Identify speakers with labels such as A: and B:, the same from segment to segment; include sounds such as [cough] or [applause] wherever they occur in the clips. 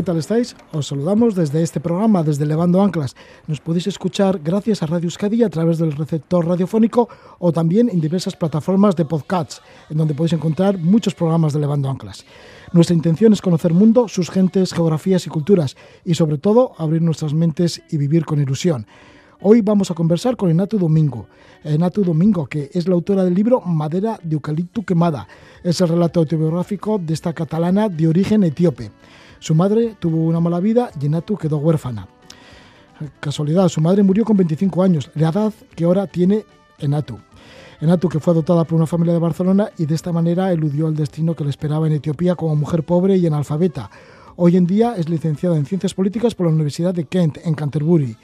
A: ¿Qué tal estáis? Os saludamos desde este programa, desde Levando Anclas. Nos podéis escuchar gracias a Radio Euskadi a través del receptor radiofónico o también en diversas plataformas de podcasts, en donde podéis encontrar muchos programas de Levando Anclas. Nuestra intención es conocer mundo, sus gentes, geografías y culturas, y sobre todo abrir nuestras mentes y vivir con ilusión. Hoy vamos a conversar con Enatu Domingo. Enatu Domingo, que es la autora del libro Madera de Eucalipto Quemada. Es el relato autobiográfico de esta catalana de origen etíope. Su madre tuvo una mala vida y Enatu quedó huérfana. Casualidad, su madre murió con 25 años, la edad que ahora tiene Enatu. Enatu, que fue adoptada por una familia de Barcelona y de esta manera eludió el destino que le esperaba en Etiopía como mujer pobre y analfabeta. Hoy en día es licenciada en Ciencias Políticas por la Universidad de Kent, en Canterbury.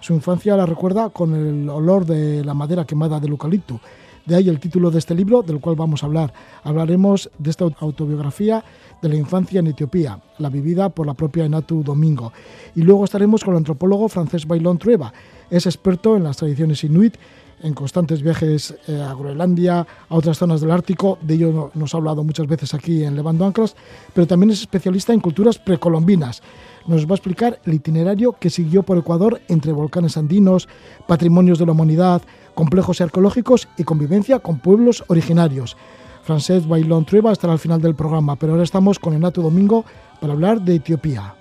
A: Su infancia la recuerda con el olor de la madera quemada del eucalipto. De ahí el título de este libro, del cual vamos a hablar. Hablaremos de esta autobiografía de la infancia en Etiopía, la vivida por la propia Enatu Domingo. Y luego estaremos con el antropólogo francés Bailón Trueba. Es experto en las tradiciones inuit, en constantes viajes eh, a Groenlandia, a otras zonas del Ártico, de ello nos ha hablado muchas veces aquí en Levando Anclas, pero también es especialista en culturas precolombinas. Nos va a explicar el itinerario que siguió por Ecuador entre volcanes andinos, patrimonios de la humanidad, complejos arqueológicos y convivencia con pueblos originarios. Francesc Bailón Trueba estará al final del programa, pero ahora estamos con Enato Domingo para hablar de Etiopía.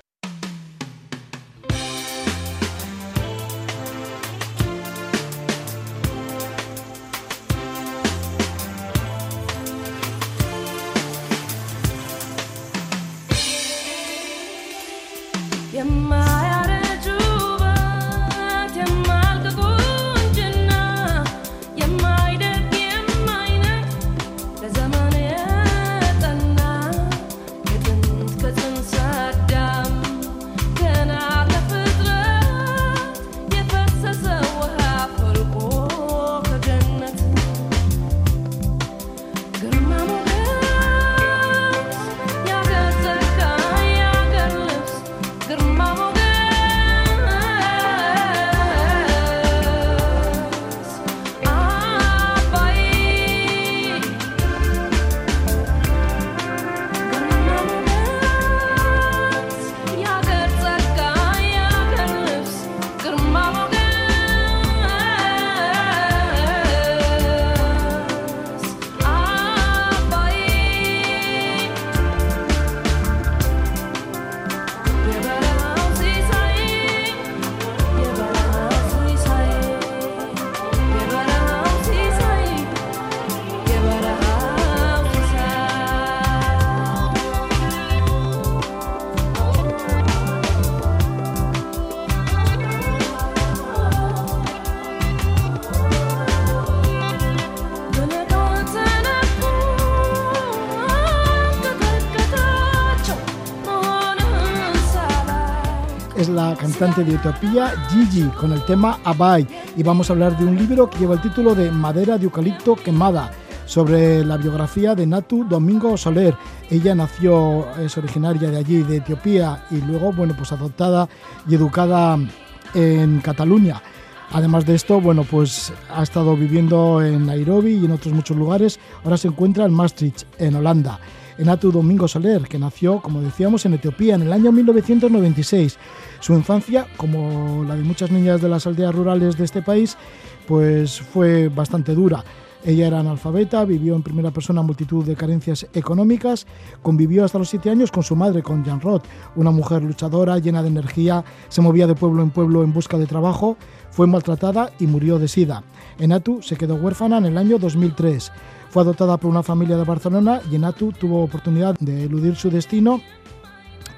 A: De Etiopía, Gigi, con el tema Abai. Y vamos a hablar de un libro que lleva el título de Madera de Eucalipto Quemada, sobre la biografía de Natu Domingo Soler. Ella nació, es originaria de allí, de Etiopía, y luego, bueno, pues adoptada y educada en Cataluña. Además de esto, bueno, pues ha estado viviendo en Nairobi y en otros muchos lugares. Ahora se encuentra en Maastricht, en Holanda. Enatu Domingo Soler, que nació, como decíamos, en Etiopía en el año 1996. Su infancia, como la de muchas niñas de las aldeas rurales de este país, pues fue bastante dura. Ella era analfabeta, vivió en primera persona multitud de carencias económicas, convivió hasta los siete años con su madre, con Jan Roth, una mujer luchadora, llena de energía, se movía de pueblo en pueblo en busca de trabajo, fue maltratada y murió de sida. Enatu se quedó huérfana en el año 2003. Fue adoptada por una familia de Barcelona y Enatu tuvo oportunidad de eludir su destino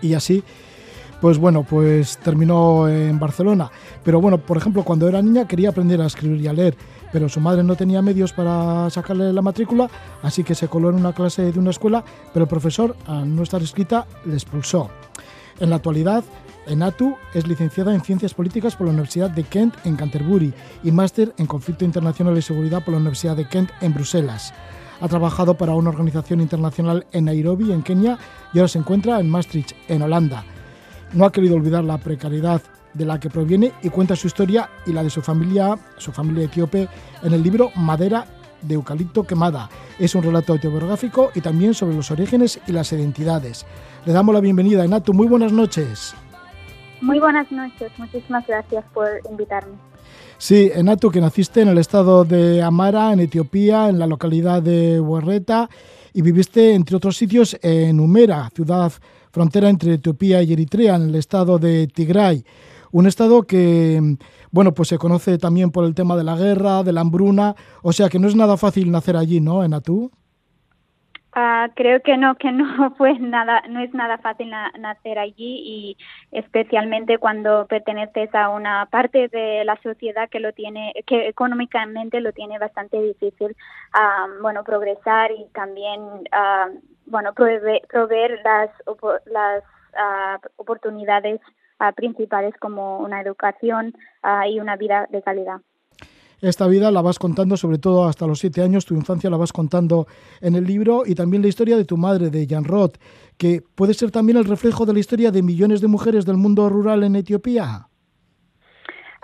A: y así pues bueno, pues terminó en Barcelona. Pero bueno, por ejemplo, cuando era niña quería aprender a escribir y a leer, pero su madre no tenía medios para sacarle la matrícula, así que se coló en una clase de una escuela, pero el profesor, al no estar escrita, le expulsó. En la actualidad, Enatu es licenciada en Ciencias Políticas por la Universidad de Kent en Canterbury y máster en Conflicto Internacional y Seguridad por la Universidad de Kent en Bruselas. Ha trabajado para una organización internacional en Nairobi, en Kenia, y ahora se encuentra en Maastricht, en Holanda. No ha querido olvidar la precariedad de la que proviene y cuenta su historia y la de su familia, su familia etíope, en el libro Madera de Eucalipto Quemada. Es un relato autobiográfico y también sobre los orígenes y las identidades. Le damos la bienvenida Enatu. Muy buenas noches.
B: Muy buenas noches. Muchísimas gracias por invitarme.
A: Sí, Enatu, que naciste en el estado de Amara, en Etiopía, en la localidad de Huerreta, y viviste, entre otros sitios, en Humera, ciudad frontera entre Etiopía y Eritrea, en el estado de Tigray. Un estado que, bueno, pues se conoce también por el tema de la guerra, de la hambruna, o sea que no es nada fácil nacer allí, ¿no, Enatu?
B: Ah, creo que no, que no fue [laughs] nada, no es nada fácil nacer allí y especialmente cuando perteneces a una parte de la sociedad que lo tiene, que económicamente lo tiene bastante difícil, ah, bueno, progresar y también, ah, bueno, proveer, las, las oportunidades principales como una educación y una vida de calidad.
A: Esta vida la vas contando sobre todo hasta los siete años, tu infancia la vas contando en el libro y también la historia de tu madre, de Jan Roth, que puede ser también el reflejo de la historia de millones de mujeres del mundo rural en Etiopía.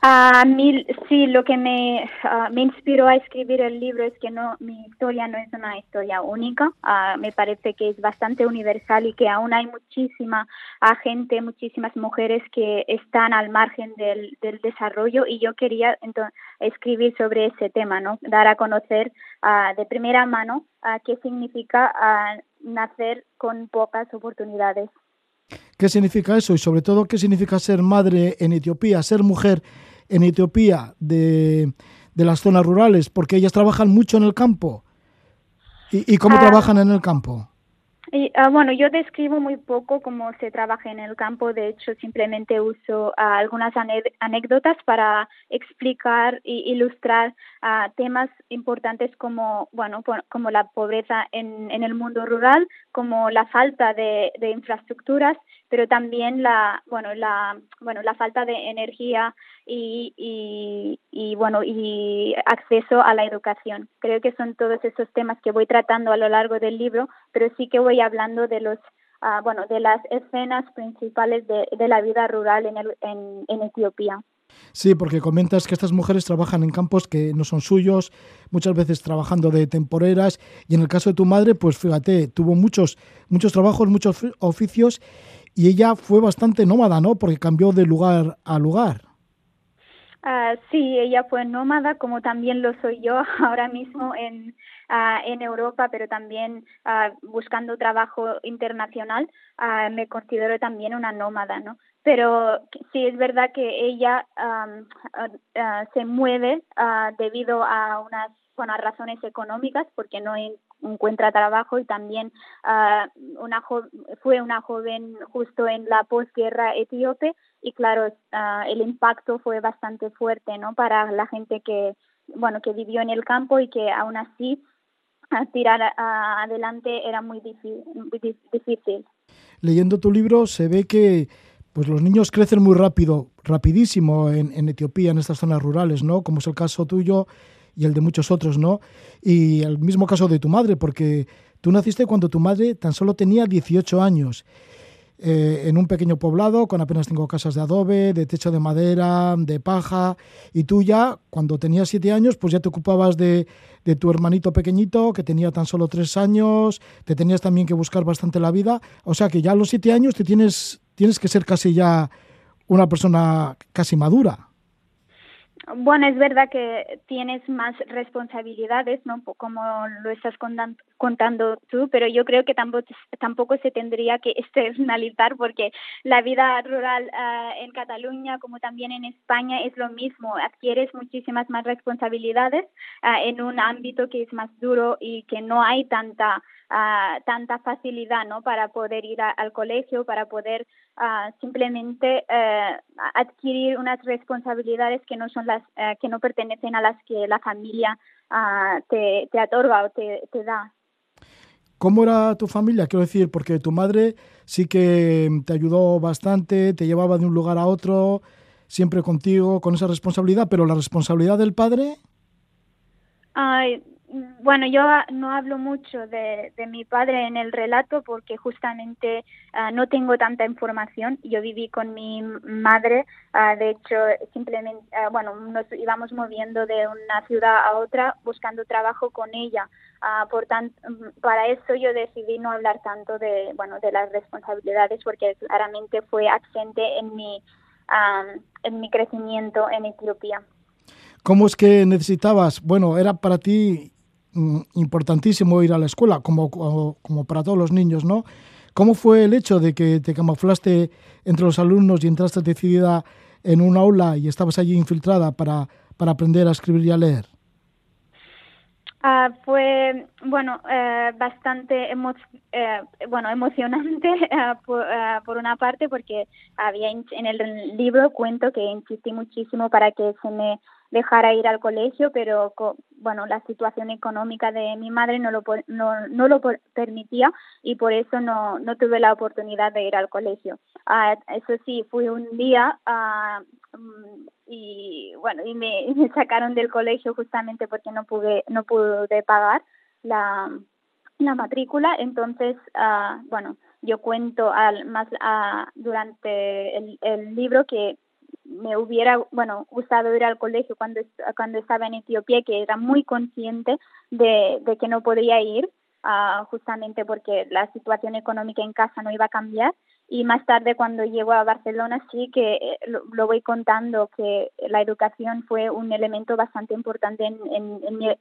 B: A mí, sí, lo que me, ah, me inspiró a escribir el libro es que no, mi historia no es una historia única. Ah, me parece que es bastante universal y que aún hay muchísima gente, muchísimas mujeres que están al margen del, del desarrollo y yo quería entonces, escribir sobre ese tema, ¿no? Dar a conocer ah, de primera mano qué significa nacer con pocas oportunidades.
A: ¿Qué significa eso? Y sobre todo, ¿qué significa ser madre en Etiopía, ser mujer en Etiopía de, las zonas rurales, porque ellas trabajan mucho en el campo. ¿Y, cómo ah. trabajan en el campo?
B: Ah, bueno, yo describo muy poco cómo se trabaja en el campo. De hecho, simplemente uso ah, algunas anécdotas para explicar e ilustrar temas importantes como, bueno, como la pobreza en, en, el mundo rural, como la falta de infraestructuras pero también la bueno la bueno la falta de energía y, y, bueno y acceso a la educación. Creo que son todos esos temas que voy tratando a lo largo del libro pero sí que voy hablando de los ah, bueno de las escenas principales de, de la vida rural en, el, en, en Etiopía.
A: Sí, porque comentas que estas mujeres trabajan en campos que no son suyos, muchas veces trabajando de temporeras, y en el caso de tu madre, pues fíjate, tuvo muchos, muchos trabajos, muchos oficios, y ella fue bastante nómada, ¿no? Porque cambió de lugar a lugar.
B: Uh, sí, ella fue nómada, como también lo soy yo [laughs] ahora mismo en, uh, en Europa, pero también uh, buscando trabajo internacional, me considero también una nómada, ¿no? Pero sí es verdad que ella um, se mueve debido a unas bueno, razones económicas, porque no encuentra trabajo y también uh, una fue una joven justo en la posguerra etíope y claro, uh, el impacto fue bastante fuerte, ¿no? Para la gente que, bueno, que vivió en el campo y que aún así uh, tirar adelante era muy difícil.
A: Leyendo tu libro se ve que pues los niños crecen muy rápido, rapidísimo en, en Etiopía, en estas zonas rurales, ¿no? Como es el caso tuyo y el de muchos otros, ¿no? Y el mismo caso de tu madre, porque tú naciste cuando tu madre tan solo tenía 18 años. Eh, en un pequeño poblado con apenas cinco casas de adobe, de techo de madera, de paja, y tú ya, cuando tenías siete años, pues ya te ocupabas de, de, tu hermanito pequeñito, que tenía tan solo tres años, te tenías también que buscar bastante la vida, o sea que ya a los siete años te tienes, tienes que ser casi ya una persona casi madura.
B: Bueno, es verdad que tienes más responsabilidades, ¿no? Como lo estás contando tú, pero yo creo que tampoco, tampoco se tendría que [laughs] externalizar porque la vida rural uh, en Cataluña, como también en España, es lo mismo. Adquieres muchísimas más responsabilidades uh, en un ámbito que es más duro y que no hay tanta tanta facilidad ¿no? para poder ir al colegio, para poder simplemente eh, adquirir unas responsabilidades que no son las eh, que no pertenecen a las que la familia te, te otorga o te, te da.
A: ¿Cómo era tu familia? Quiero decir, porque tu madre sí que te ayudó bastante, te llevaba de un lugar a otro, siempre contigo, con esa responsabilidad, pero la responsabilidad del padre.
B: Ay, bueno, yo no hablo mucho de, mi padre en el relato porque justamente ah, no tengo tanta información. Yo viví con mi madre, ah, de hecho, simplemente, ah, bueno, nos íbamos moviendo de una ciudad a otra buscando trabajo con ella. por tanto, para eso yo decidí no hablar tanto de, bueno, de las responsabilidades porque claramente fue absente en mi, en mi crecimiento en Etiopía.
A: ¿Cómo es que necesitabas? Bueno, era para ti Mm, importantísimo ir a la escuela, como, como para todos los niños, ¿no? ¿Cómo fue el hecho de que te camuflaste entre los alumnos y entraste decidida en un aula y estabas allí infiltrada para, para aprender a escribir y a leer?
B: Ah, fue bueno eh, bastante eh, bueno emocionante [laughs] ah, ah, por, una parte porque había en el libro cuento que insistí muchísimo para que se me dejara ir al colegio, pero bueno, la situación económica de mi madre no lo, no, no lo permitía y por eso no, no tuve la oportunidad de ir al colegio. Ah, eso sí, fui un día ah, mm, y bueno, y me, [laughs] sacaron del colegio justamente porque no pude, no pude pagar la, la matrícula, entonces, ah, bueno, yo cuento al, más durante el, el libro que me hubiera, bueno, gustado ir al colegio cuando, cuando estaba en Etiopía, que era muy consciente de, que no podría ir, uh, justamente porque la situación económica en casa no iba a cambiar. Y más tarde, cuando llego a Barcelona, sí que eh, lo, voy contando, que la educación fue un elemento bastante importante en,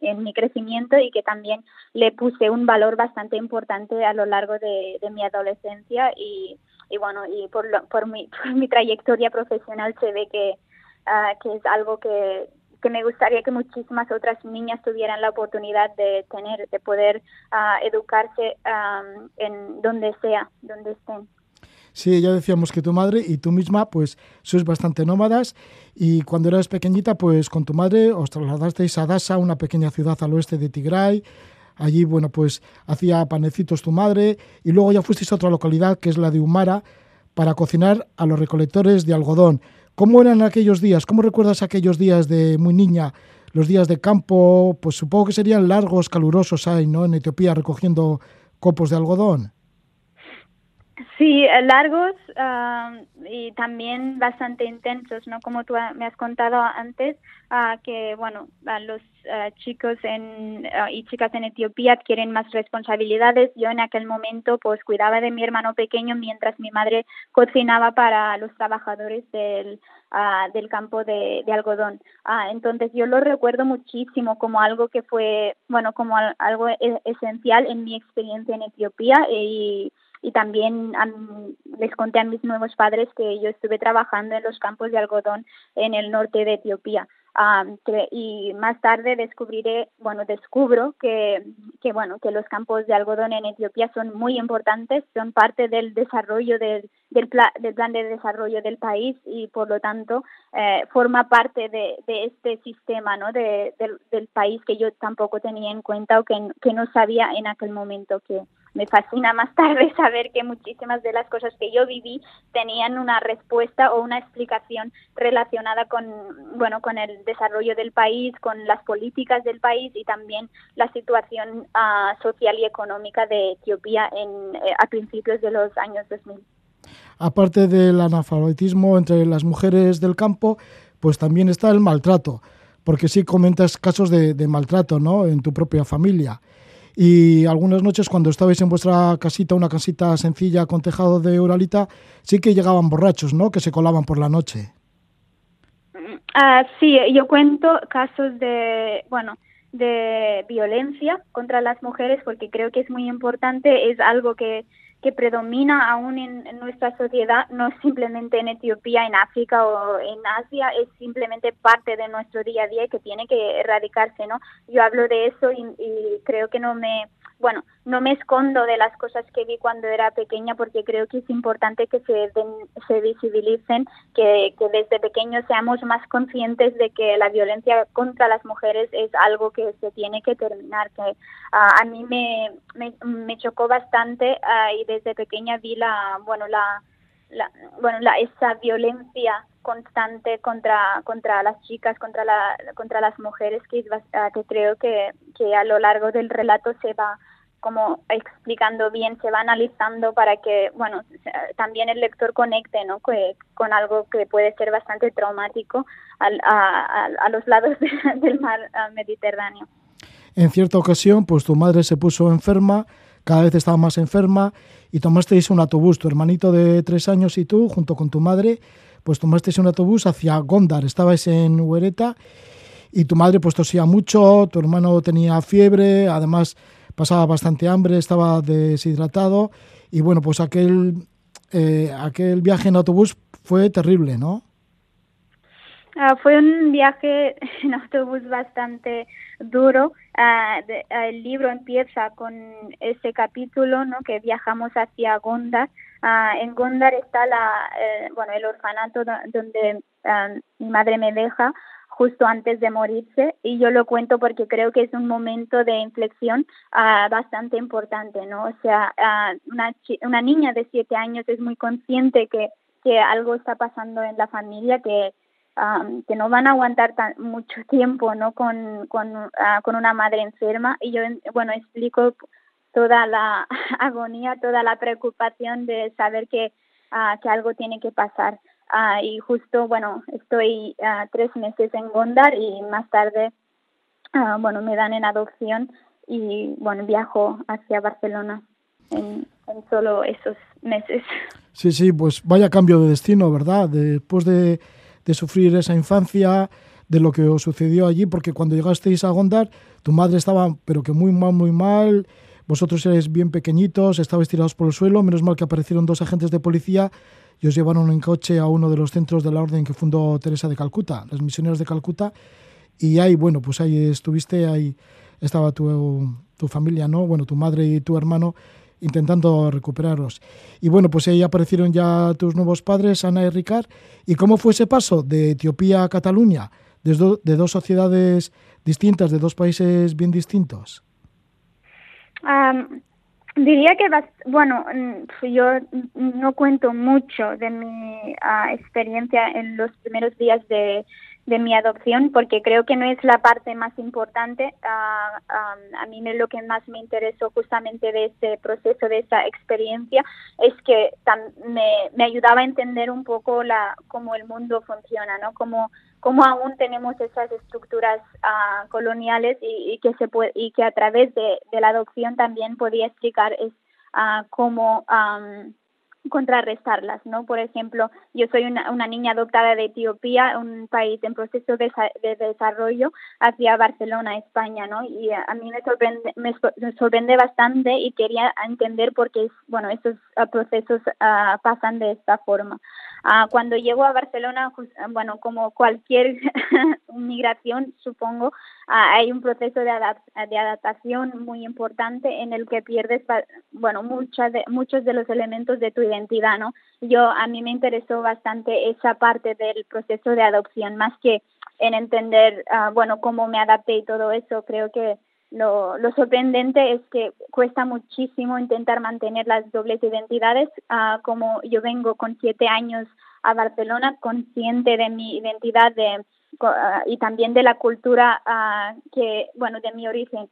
B: en, mi, crecimiento y que también le puse un valor bastante importante a lo largo de, de mi adolescencia y, y bueno, y por, por, mi, [laughs] mi trayectoria profesional se ve que, ah, que es algo que, que me gustaría que muchísimas otras niñas tuvieran la oportunidad de tener, de poder uh, educarse um, en donde sea, donde estén.
A: Sí, ya decíamos que tu madre y tú misma pues sois bastante nómadas y cuando eras pequeñita pues con tu madre os trasladasteis a Dasa, una pequeña ciudad al oeste de Tigray, Allí, bueno, pues hacía panecitos tu madre y luego ya fuisteis a otra localidad que es la de Humara para cocinar a los recolectores de algodón. ¿Cómo eran aquellos días? ¿Cómo recuerdas aquellos días de muy niña? Los días de campo, pues supongo que serían largos, calurosos ahí, ¿no? En Etiopía recogiendo copos de algodón.
B: Sí, eh, largos y también bastante intensos, ¿no? Como tú me has contado antes, uh, que, bueno, los uh, chicos en, y chicas en Etiopía adquieren más responsabilidades. Yo en aquel momento, pues, cuidaba de mi hermano pequeño mientras mi madre cocinaba para los trabajadores del, del campo de, algodón. entonces, yo lo recuerdo muchísimo como algo que fue, bueno, como algo e-, esencial en mi experiencia en Etiopía y también les conté a mis nuevos padres que yo estuve trabajando en los campos de algodón en el norte de Etiopía. Y más tarde descubriré, bueno, descubro que, que, bueno, que los campos de algodón en Etiopía son muy importantes, son parte del desarrollo del, del, del plan de desarrollo del país y por lo tanto eh, forma parte de, de, este sistema, ¿no? De, del, del país que yo tampoco tenía en cuenta o que, que no sabía en aquel momento que, me fascina más tarde [laughs] saber que muchísimas de las cosas que yo viví tenían una respuesta o una explicación relacionada con bueno con el desarrollo del país, con las políticas del país y también la situación uh, social y económica de Etiopía en, eh, a principios de los años 2000.
A: Aparte del analfabetismo entre las mujeres del campo, pues también está el maltrato, porque sí comentas casos de, de maltrato, ¿no? En tu propia familia. Y algunas noches cuando estabais en vuestra casita, una casita sencilla con tejado de uralita, sí que llegaban borrachos, ¿no? Que se colaban por la noche.
B: Ah, sí, yo cuento casos de, bueno, de violencia contra las mujeres porque creo que es muy importante, es algo que, que predomina aún en, nuestra sociedad, no simplemente en Etiopía, en África o en Asia, es simplemente parte de nuestro día a día que tiene que erradicarse, ¿no? Yo hablo de eso y, y creo que no me bueno, no me escondo de las cosas que vi cuando era pequeña porque creo que es importante que se, se visibilicen, que, que desde pequeños seamos más conscientes de que la violencia contra las mujeres es algo que se tiene que terminar, que uh, a mí me, me, chocó bastante uh, y desde pequeña vi la, bueno, la, la bueno, la, esa violencia constante contra contra las chicas, contra la contra las mujeres que, que creo que, que a lo largo del relato se va como explicando bien, se va analizando para que, bueno, también el lector conecte, ¿no? con algo que puede ser bastante traumático a, a, los lados [laughs] del mar Mediterráneo.
A: En cierta ocasión, pues tu madre se puso enferma, cada vez estaba más enferma y tomasteis un autobús, tu hermanito de tres años y tú, junto con tu madre, pues tomasteis un autobús hacia Gondar, estabais en Huereta y tu madre pues tosía mucho, tu hermano tenía fiebre, además pasaba bastante hambre, estaba deshidratado y bueno, pues aquel, eh, aquel viaje en autobús fue terrible, ¿no?
B: Ah, fue un viaje [laughs] en autobús bastante duro. Ah, el libro empieza con ese capítulo, ¿no? Que viajamos hacia Gondar. en Gondar está la, eh, bueno, el orfanato donde mi madre me deja justo antes de morirse y yo lo cuento porque creo que es un momento de inflexión bastante importante, ¿no? O sea, una, una niña de siete años es muy consciente que, que algo está pasando en la familia, que que no van a aguantar tan, mucho tiempo no con, con, ah, con una madre enferma. Y yo bueno explico toda la [laughs] agonía toda la preocupación de saber que uh, que algo tiene que pasar uh, y justo bueno estoy tres meses en Gondar y más tarde bueno me dan en adopción y bueno viajo hacia Barcelona en, en solo esos meses.
A: Sí sí pues vaya cambio de destino verdad después de de sufrir esa infancia, de lo que os sucedió allí, porque cuando llegasteis a Gondar, tu madre estaba, pero que muy mal, muy mal, vosotros erais bien pequeñitos, estabais tirados por el suelo, menos mal que aparecieron dos agentes de policía y os llevaron en coche a uno de los centros de la orden que fundó Teresa de Calcuta, las misioneras de Calcuta, y ahí, bueno, pues ahí estuviste, ahí estaba tu, tu familia, ¿no? Bueno, tu madre y tu hermano intentando recuperaros. Y bueno, pues ahí aparecieron ya tus nuevos padres, Ana y Ricard. ¿Y cómo fue ese paso de Etiopía a Cataluña, de, de dos sociedades distintas, de dos países bien distintos?
B: Diría que, bueno, mm, yo no cuento mucho de mi ah, experiencia en los primeros días de, de mi adopción porque creo que no es la parte más importante. Ah, a mí lo que más me interesó justamente de ese proceso, de esa experiencia, es que me, me, ayudaba a entender un poco la, cómo el mundo funciona, ¿no? Cómo, cómo aún tenemos esas estructuras uh, coloniales y, que se puede, y que a través de, la adopción también podía explicar es, uh, cómo um, contrarrestarlas, ¿no? Por ejemplo, yo soy una, niña adoptada de Etiopía, un país en proceso de, de, desarrollo, hacia Barcelona, España, ¿no? Y a, mí me sorprende, me, sorprende bastante y quería entender por qué, bueno, estos ah, procesos uh, pasan de esta forma. Uh, cuando llego a Barcelona, pues, bueno, como cualquier [laughs] migración, supongo, hay un proceso de, de adaptación muy importante en el que pierdes, bueno, muchas de, muchos de los elementos de tu identidad, ¿no? Yo, a mí me interesó bastante esa parte del proceso de adopción, más que en entender, uh, bueno, cómo me adapté y todo eso, creo que lo, sorprendente es que cuesta muchísimo intentar mantener las dobles identidades, uh, como yo vengo con siete años a Barcelona, consciente de mi identidad de Ah, y también de la cultura ah, que, bueno, de mi origen.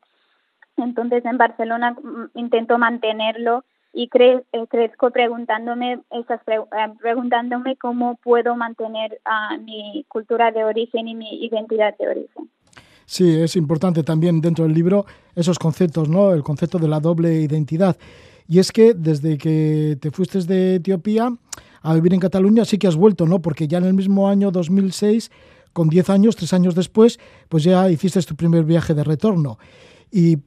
B: Entonces en Barcelona mm, intento mantenerlo y cre eh, crezco preguntándome esas eh, preguntándome cómo puedo mantener mi cultura de origen y mi identidad de origen.
A: Sí, es importante también dentro del libro esos conceptos, ¿no? El concepto de la doble identidad. Y es que desde que te fuiste de Etiopía a vivir en Cataluña sí que has vuelto, ¿no? Porque ya en el mismo año 2006 con 10 años, tres años después, pues ya hiciste tu primer viaje de retorno. Y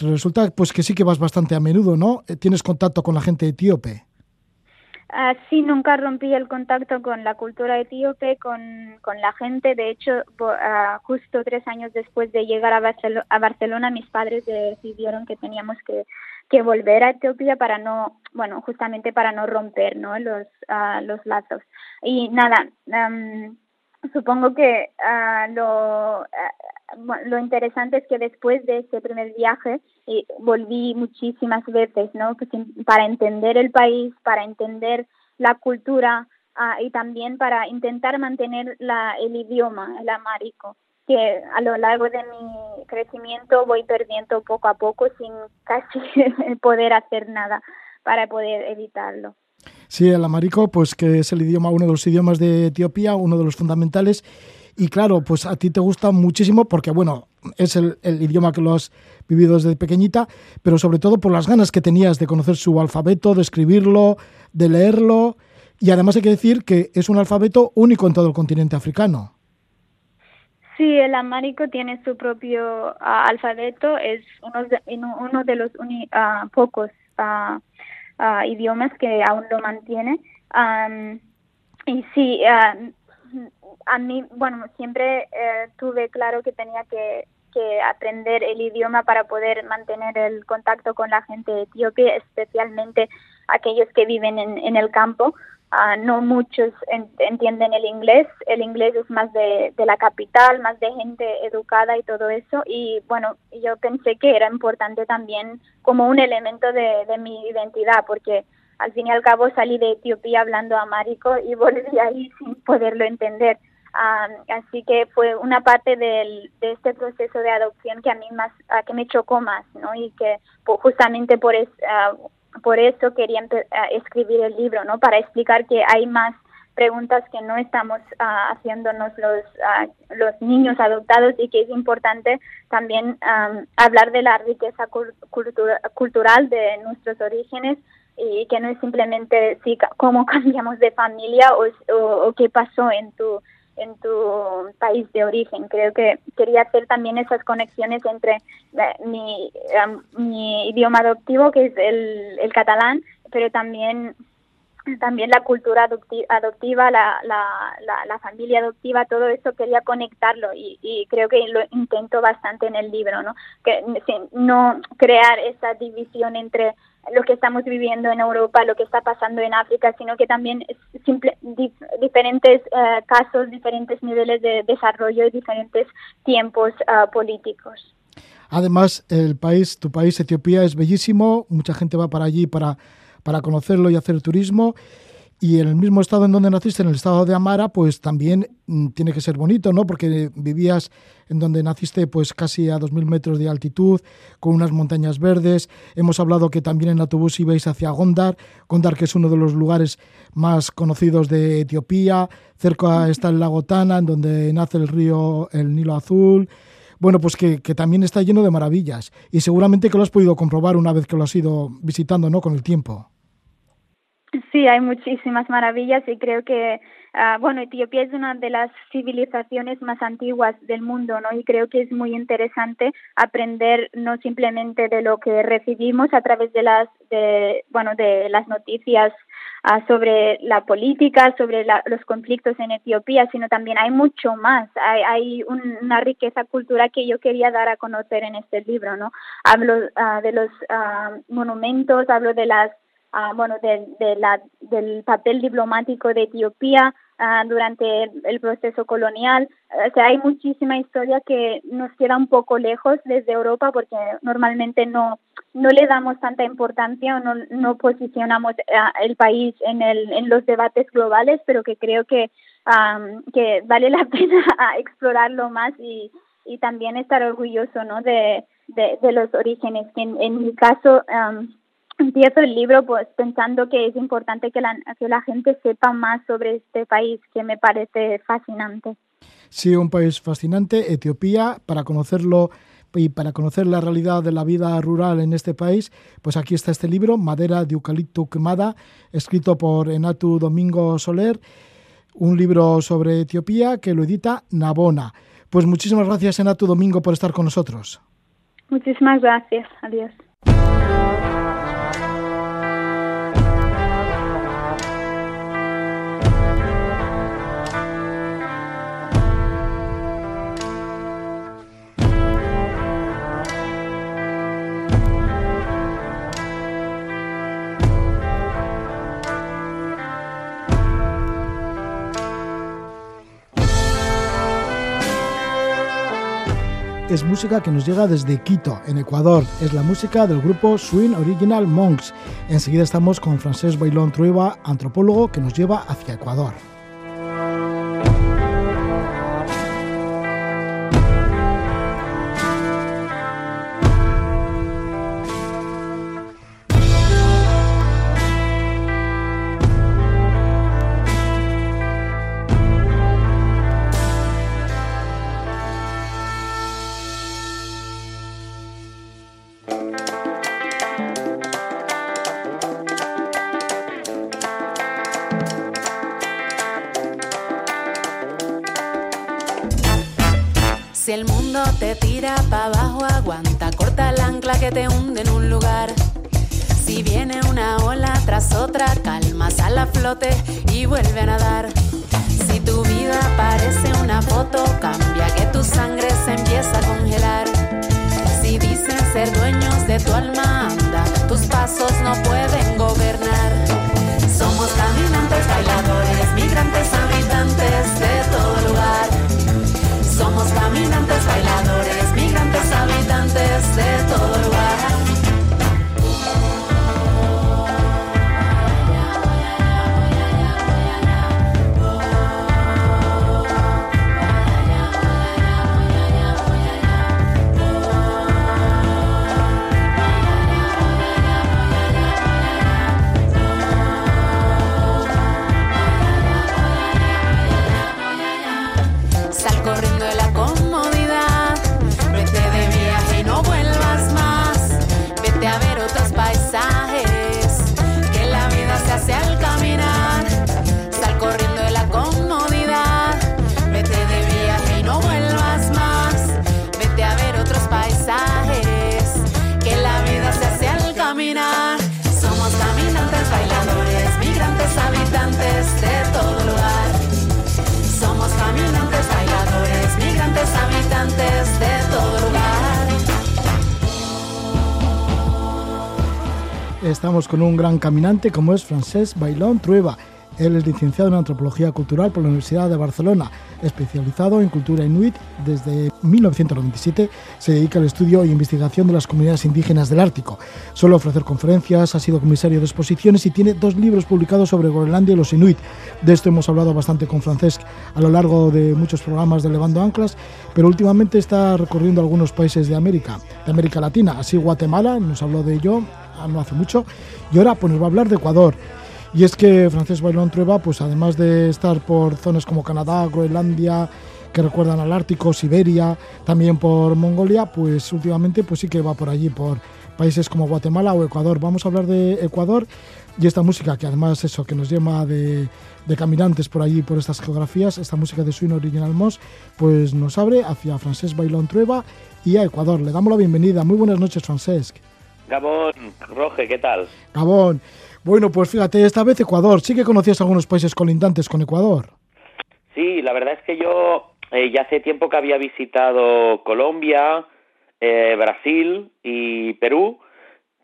A: resulta pues que sí que vas bastante a menudo, ¿no? Eh, ¿Tienes contacto con la gente etíope?
B: Uh, sí, nunca rompí el contacto con la cultura etíope, con, con la gente. De hecho, uh, justo tres años después de llegar a, Barcelona, a Barcelona mis padres decidieron que teníamos que, que, volver a Etiopía para no, bueno, justamente para no romper ¿no? Los, uh, los lazos. Y nada, um, supongo que uh, lo, lo interesante es que después de ese primer viaje y volví muchísimas veces, ¿no? Para entender el país, para entender la cultura, y también para intentar mantener la, el idioma, el amárico que a lo largo de mi crecimiento voy perdiendo poco a poco sin [laughs] casi poder hacer nada para poder evitarlo.
A: Sí, el amarico, pues que es el idioma, uno de los idiomas de Etiopía, uno de los fundamentales. Y claro, pues a ti te gusta muchísimo porque, bueno, es el, el, idioma que lo has vivido desde pequeñita, pero sobre todo por las ganas que tenías de conocer su alfabeto, de escribirlo, de leerlo. Y además hay que decir que es un alfabeto único en todo el continente africano.
B: Sí, el amárico tiene su propio ah, alfabeto, es uno de, uno de los ah, pocos uh, idiomas que aún lo mantiene. y sí, a mí, bueno, siempre eh, tuve claro que tenía que, que, aprender el idioma para poder mantener el contacto con la gente etíope, especialmente aquellos que viven en, el campo. Ah, no muchos entienden el inglés. El inglés es más de, la capital, más de gente educada y todo eso. Y bueno, yo pensé que era importante también como un elemento de, de mi identidad, porque al fin y al cabo salí de Etiopía hablando amárico y [laughs] volví ahí sin poderlo entender. Ah, así que fue una parte del, de este proceso de adopción que a mí más, que me chocó más, ¿no? Y que justamente por eso, por eso quería escribir el libro, ¿no? Para explicar que hay más preguntas que no estamos ah, haciéndonos los, ah, los niños adoptados y que es importante también hablar de la riqueza cultural de nuestros orígenes y que no es simplemente si, cómo [laughs] cambiamos de familia o qué pasó en tu en tu país de origen. Creo que quería hacer también esas conexiones entre eh, mi, mi idioma adoptivo, que es el, el catalán, pero también también la cultura adoptiva, la, la, la, familia adoptiva, todo eso quería conectarlo y, y, creo que lo intento bastante en el libro, ¿no? Que no crear esa división entre lo que estamos viviendo en Europa, lo que está pasando en África, sino que también simple, diferentes eh, casos, diferentes niveles de desarrollo y diferentes tiempos uh, políticos.
A: Además, el país, tu país, Etiopía, es bellísimo, mucha gente va para allí para, para conocerlo y hacer turismo y en el mismo estado en donde naciste, en el estado de Amara, pues también mm, tiene que ser bonito, ¿no? Porque vivías en donde naciste pues casi a 2.000 metros de altitud, con unas montañas verdes. Hemos hablado que también en autobús ibais hacia Gondar, Gondar que es uno de los lugares más conocidos de Etiopía. Cerca está el lago Tana, en donde nace el río, el Nilo Azul. Bueno, pues que, que también está lleno de maravillas. Y seguramente que lo has podido comprobar una vez que lo has ido visitando, ¿no? Con el tiempo.
B: Sí, hay muchísimas maravillas y creo que, uh, bueno, Etiopía es una de las civilizaciones más antiguas del mundo, ¿no? Y creo que es muy interesante aprender no simplemente de lo que recibimos a través de las, de, bueno, de las noticias uh, sobre la política, sobre la, los conflictos en Etiopía, sino también hay mucho más. Hay, hay un, una riqueza cultural que yo quería dar a conocer en este libro, ¿no? Hablo uh, de los monumentos, hablo de las uh, bueno, de, de la, del papel diplomático de Etiopía uh, durante el, el, proceso colonial. O sea, hay muchísima historia que nos queda un poco lejos desde Europa porque normalmente no, no le damos tanta importancia o no, no posicionamos uh, el país en, el, en los debates globales, pero que creo que, um, que vale la [laughs] pena explorarlo más y, y también estar orgulloso ¿no? de, de, de los orígenes. En, en mi caso, um, empiezo el libro pues pensando que es importante que la, que la gente sepa más sobre este país que me parece fascinante.
A: Sí, un país fascinante, Etiopía, para conocerlo y para conocer la realidad de la vida rural en este país, pues aquí está este libro, Madera de Eucalipto Quemada, escrito por Enatu Domingo Soler, un libro sobre Etiopía que lo edita Nabona. Pues muchísimas gracias, Enatu Domingo, por estar con nosotros.
B: Muchísimas gracias. Adiós.
A: Es música que nos llega desde Quito, en Ecuador. Es la música del grupo Swing Original Monks. Enseguida estamos con Francés Bailón Trueba, antropólogo que nos lleva hacia Ecuador. Con un gran caminante como es Francesc Bailón Trueba. Él es licenciado en Antropología Cultural por la Universidad de Barcelona, especializado en cultura inuit. Desde 1997 se dedica al estudio e investigación de las comunidades indígenas del Ártico. Suele ofrecer conferencias, ha sido comisario de exposiciones y tiene dos libros publicados sobre Groenlandia y los inuit. De esto hemos hablado bastante con Francesc a lo largo de muchos programas de Levando Anclas, pero últimamente está recorriendo algunos países de América, de América Latina, así Guatemala, nos habló de ello, no hace mucho. Y ahora pues nos va a hablar de Ecuador. Y es que Francés Bailón Trueba, pues además de estar por zonas como Canadá, Groenlandia, que recuerdan al Ártico, Siberia, también por Mongolia, pues últimamente pues sí que va por allí, por países como Guatemala o Ecuador. Vamos a hablar de Ecuador y esta música que además eso, que nos lleva de, de caminantes por allí, por estas geografías, esta música de Swing Original Moss, pues nos abre hacia Francés Bailón Trueba y a Ecuador. Le damos la bienvenida. Muy buenas noches, Francesc.
C: Gabón, Roge, ¿qué tal?
A: Gabón. Bueno, pues fíjate, esta vez Ecuador. ¿Sí que conocías algunos países colindantes con Ecuador?
C: Sí, la verdad es que yo eh, ya hace tiempo que había visitado Colombia, eh, Brasil y Perú,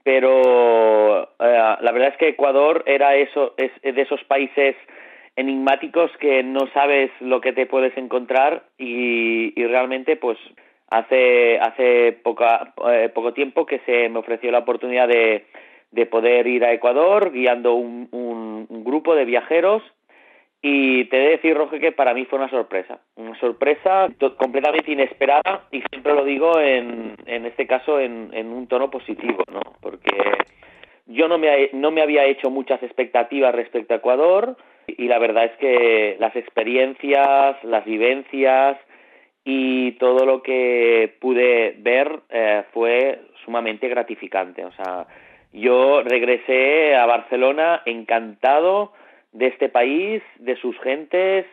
C: pero eh, la verdad es que Ecuador era eso, es de esos países enigmáticos que no sabes lo que te puedes encontrar y, y realmente pues Hace, hace poca, eh, poco tiempo que se me ofreció la oportunidad de, de poder ir a Ecuador guiando un, un, grupo de viajeros y te he de decir, Roge, que para mí fue una sorpresa. Una sorpresa completamente inesperada y siempre lo digo en, en este caso en, en un tono positivo, ¿no? Porque yo no me, no me había hecho muchas expectativas respecto a Ecuador y la verdad es que las experiencias, las vivencias, y todo lo que pude ver eh, fue sumamente gratificante. O sea, yo regresé a Barcelona encantado de este país, de sus gentes,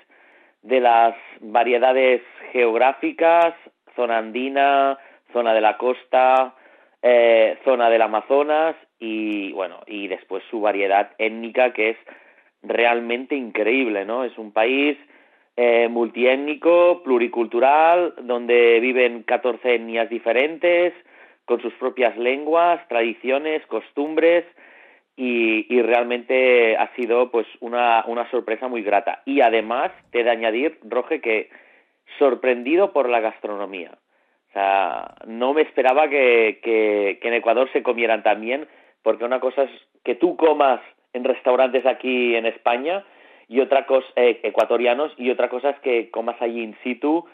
C: de las variedades geográficas, zona andina, zona de la costa, eh, zona del Amazonas y bueno, y después su variedad étnica que es realmente increíble, ¿no? Es un país eh, multiétnico, pluricultural, donde viven 14 etnias diferentes, con sus propias lenguas, tradiciones, costumbres, y, realmente ha sido pues una, una sorpresa muy grata. Y además, te he de añadir, Roge, que sorprendido por la gastronomía. O sea, no me esperaba que, que, en Ecuador se comieran también, porque una cosa es que tú comas en restaurantes aquí en España y otra cosa eh, ecuatorianos y otra cosa es que comas allí in situ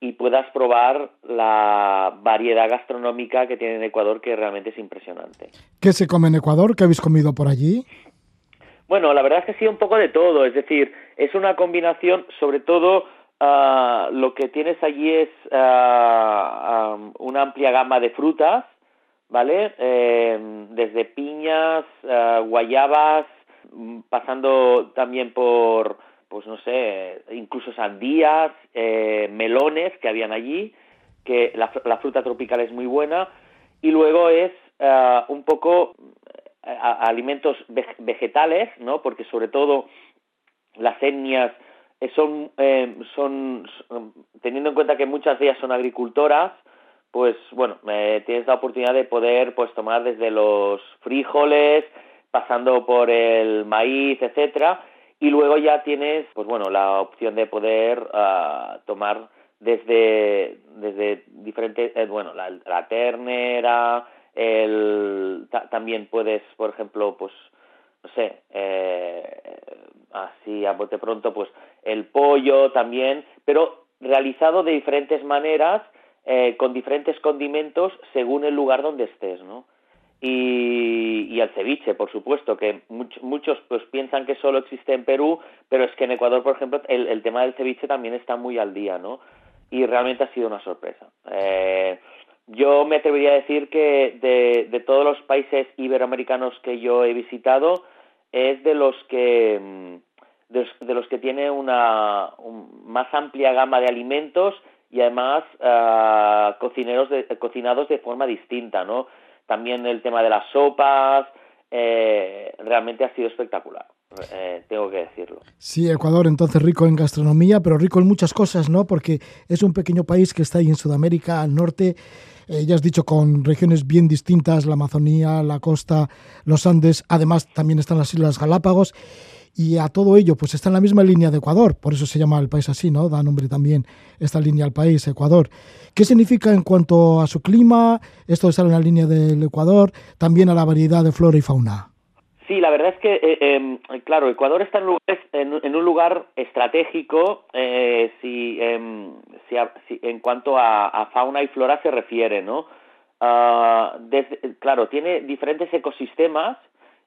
C: y puedas probar la variedad gastronómica que tiene en Ecuador que realmente es impresionante.
A: ¿Qué se come en Ecuador? ¿Qué habéis comido por allí?
C: Bueno, la verdad es que sí, un poco de todo. Es decir, es una combinación, sobre todo ah, lo que tienes allí es ah, una amplia gama de frutas, ¿vale? Eh, desde piñas, ah, guayabas, pasando también por, pues no sé, incluso sandías, eh, melones que habían allí, que la, fruta tropical es muy buena, y luego es un poco alimentos vegetales, ¿no? Porque sobre todo las etnias eh, son, eh, son, teniendo en cuenta que muchas de ellas son agricultoras, pues bueno, eh, tienes la oportunidad de poder pues tomar desde los frijoles, pasando por el maíz, etcétera, y luego ya tienes, pues bueno, la opción de poder uh, tomar desde, desde diferentes, eh, bueno, la, ternera, el, también puedes, por ejemplo, pues, no sé, eh, así a bote pronto, pues el pollo también, pero realizado de diferentes maneras, eh, con diferentes condimentos según el lugar donde estés, ¿no? Y, y el ceviche, por supuesto, que muchos pues piensan que solo existe en Perú, pero es que en Ecuador, por ejemplo, el, el tema del ceviche también está muy al día, ¿no? Y realmente ha sido una sorpresa. Eh, yo me atrevería a decir que de, todos los países iberoamericanos que yo he visitado, es de los que mm, de los, que tiene una más amplia gama de alimentos y además uh, cocineros cocinados de forma distinta, ¿no? También el tema de las sopas eh, realmente ha sido espectacular. Eh, tengo que decirlo.
A: Sí, Ecuador entonces rico en gastronomía, pero rico en muchas cosas, ¿no? Porque es un pequeño país que está ahí en Sudamérica, al norte, eh, ya has dicho, con regiones bien distintas, la Amazonía, la costa, los Andes, además también están las Islas Galápagos, y a todo ello, pues está en la misma línea de Ecuador, por eso se llama el país así, ¿no? Da nombre también esta línea al país, Ecuador. ¿Qué significa en cuanto a su clima, esto estar en la línea del Ecuador, también a la variedad de flora y fauna?
C: Sí, la verdad es que, eh, em, claro, Ecuador está en, un lugar estratégico eh, em, si, en cuanto a, fauna y flora se refiere, ¿no? Ah, claro, tiene diferentes ecosistemas